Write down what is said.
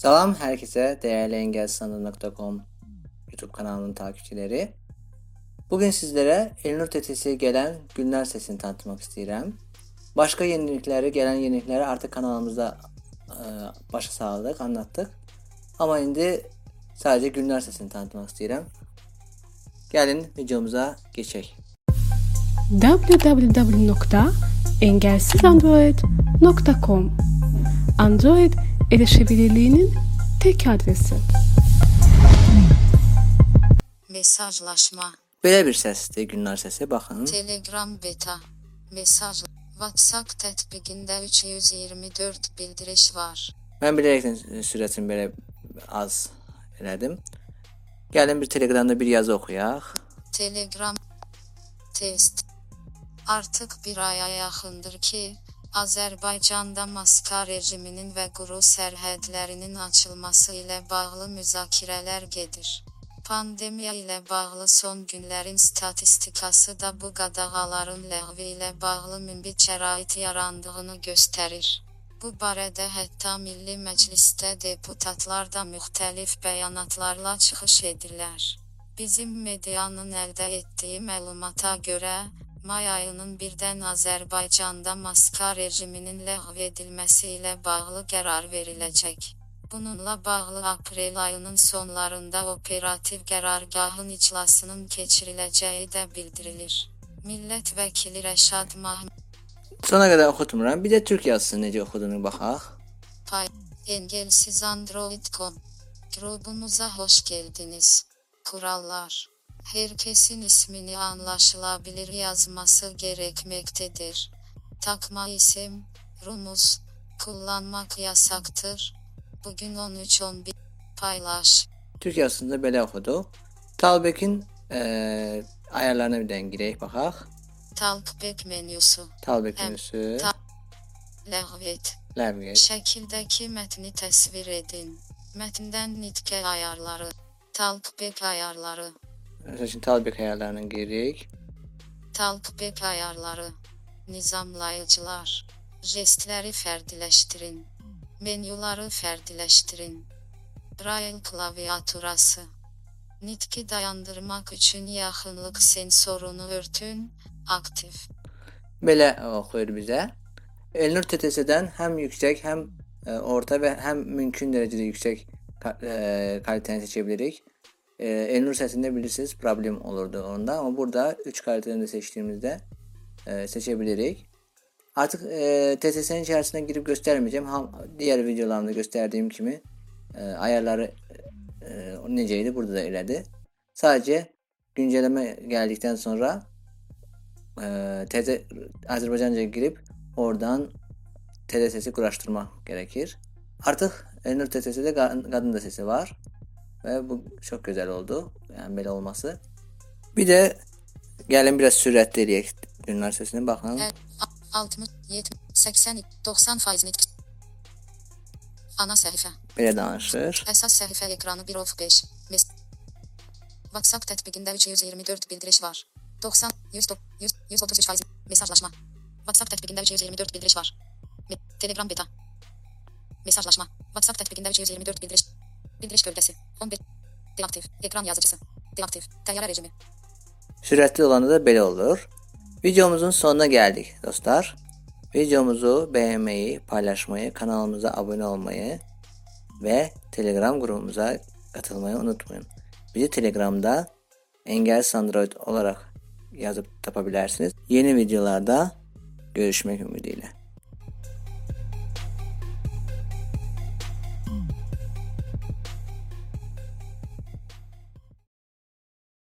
Selam herkese değerli engelsanı.com YouTube kanalının takipçileri. Bugün sizlere Elinur TT'si gelen günler sesini tanıtmak istedim. Başka yenilikleri, gelen yenilikleri artık kanalımızda e, başa sağladık, anlattık. Ama şimdi sadece günler sesini tanıtmak istedim. Gelin videomuza geçek. www.engelsizandroid.com Android erişebilirliğinin tek adresi. Mesajlaşma. Belə bir səsdir, günlər səsi. Baxın. Telegram beta. Mesaj. WhatsApp tətbiqində 324 bildiriş var. Mən bilərəkdən sürətini belə az elədim. Gəlin bir Telegramda bir yazı oxuyaq. Telegram test. Artıq bir aya yaxındır ki, Azərbaycanda maska rejiminin və quru sərhədlərinin açılması ilə bağlı müzakirələr gedir. Pandemiya ilə bağlı son günlərin statistikası da bu qadağaların ləğvi ilə bağlı münbit şərait yarandığını göstərir. Bu barədə hətta Milli Məclisdə deputatlar da müxtəlif bəyanatlarla çıxış edirlər. Bizim medianın əldə etdiyi məlumata görə, may ayının birdən Azərbaycanda maska rejiminin ləğv edilməsi ilə bağlı qərar veriləcək. Bununla bağlı aprel ayının sonlarında operativ qərargahın iclasının keçiriləcəyi də bildirilir. Millət vəkili Rəşad Mahmud Sona qədər oxutmuram. Bir də türk yazısını necə oxuduğunu baxaq. Pay, engelsiz Android.com grubumuza hoş geldiniz. Kurallar. Herkesin ismini anlaşılabilir yazması gerekmektedir. Takma isim, rumuz, kullanmak yasaktır. Bugün 13-11 paylaş. Türk yazısında belə oxuduq. Talbekin eee ayarlarına bir dən girək baxaq. Talkback menüsü. Talbek Hem- menüsü, ta- Ləğv et. ləğv et. Şəkildəki mətni təsvir edin. Mətndən nitqə ayarları. Talkback ayarları. Məsəl üçün Talbek ayarlarına giririk. Talkback ayarları. Nizamlayıcılar. Jestləri fərdiləşdirin. Menyuları fərdiləşdirin. Braille klaviaturası. Nitqi dayandırmaq üçün yaxınlıq sensorunu örtün. Aktiv. Belə oxuyur bizə. Elnur TTS-dən həm yüksək, həm e, orta və həm mümkün dərəcədə yüksək e, kalitəni seçə bilirik. Ee, e, Elnur sesinde bilirsiniz problem olurdu onda ama burada 3 karakterini de seçtiğimizde e, seçebilirik. Artık e, TSS'nin içerisine girip göstermeyeceğim. Ham, diğer videolarımda gösterdiğim kimi e, ayarları e, neceydi burada da ilerdi. Sadece güncelleme geldikten sonra e, TZ, Azerbaycanca girip oradan TD sesi kuraştırma gerekir. Artık Elnur TSS'de kadın da sesi var. Və bu çox gözəl oldu. Yəni belə olması. Bir də gəlin biraz sürətli eləyək günlər sesini baxın. Ə- 60, 70, 80, 90 faiz nitq. Ana səhifə. Belə danışır. Əsas səhifə ekranı 1 of 5. Mes WhatsApp tətbiqində 324 bildiriş var. 90, 100, 100, 133 faiz mesajlaşma. WhatsApp tətbiqində 324 bildiriş var. Telegram beta. Mesajlaşma. WhatsApp tətbiqində 324 bildiriş. Bildiriş gövdəsi. 11. Deaktiv. Ekran yazıcısı. Deaktiv. Təyyarə rejimi. Sürətli olanda da belə olur. Videomuzun sonuna gəldik dostlar. Videomuzu beğenmeyi, paylaşmayı, kanalımıza abone olmayı ve Telegram grubumuza katılmayı unutmayın. Bizi Telegram'da Engelsiz Android olarak yazıp tapabilirsiniz. Yeni videolarda görüşmek ümidiyle.